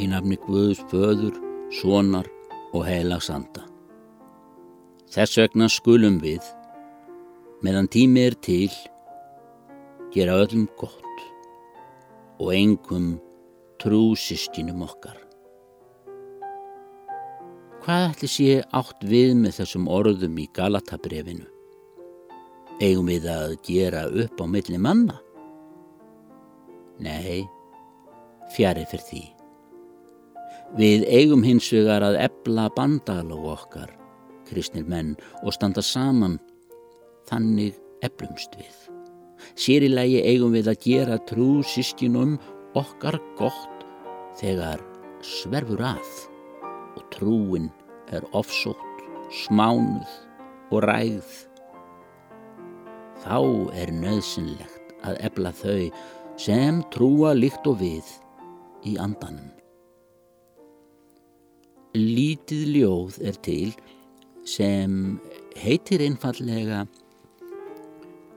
í nafni Guðs föður, sonar og heilags anda. Þess vegna skulum við, meðan tími er til, gera öllum gott og engum trúsiskinum okkar. Hvað ætli sé átt við með þessum orðum í Galatabrefinu? Eigum við að gera upp á milli manna? Nei, fjari fyrir því. Við eigum hins vegar að ebla bandalóg okkar, kristnir menn, og standa saman, þannig eblumst við. Lagi eigum við að gera trú sískinum okkar gott þegar sverfur að og trúin er ofsótt, smánuð og ræð. Þá er nöðsynlegt að ebla þau sem trúa líkt og við í andanum. Lítið ljóð er til sem heitir einfallega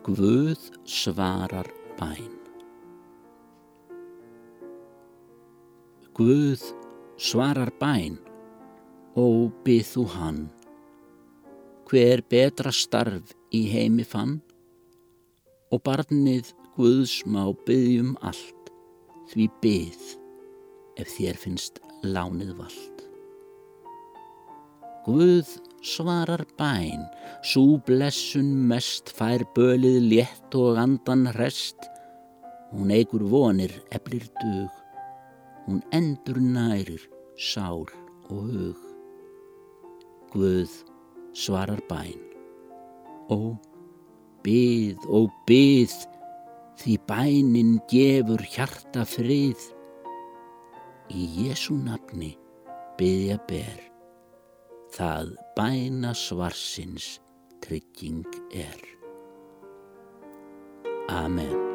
Guð svarar bæn. Guð svarar bæn og byð þú hann. Hver betra starf í heimi fann og barnið Guðs má byggjum allt því byð ef þér finnst lánið vald. Guð svarar bæn, svo blessun mest fær bölið létt og andan rest. Hún eigur vonir, eblir dug, hún endur nærir, sál og hug. Guð svarar bæn, og byð og byð, því bænin gefur hjarta frið. Í Jésu nafni byðja ber það bæna svarsins trygging er. Amen.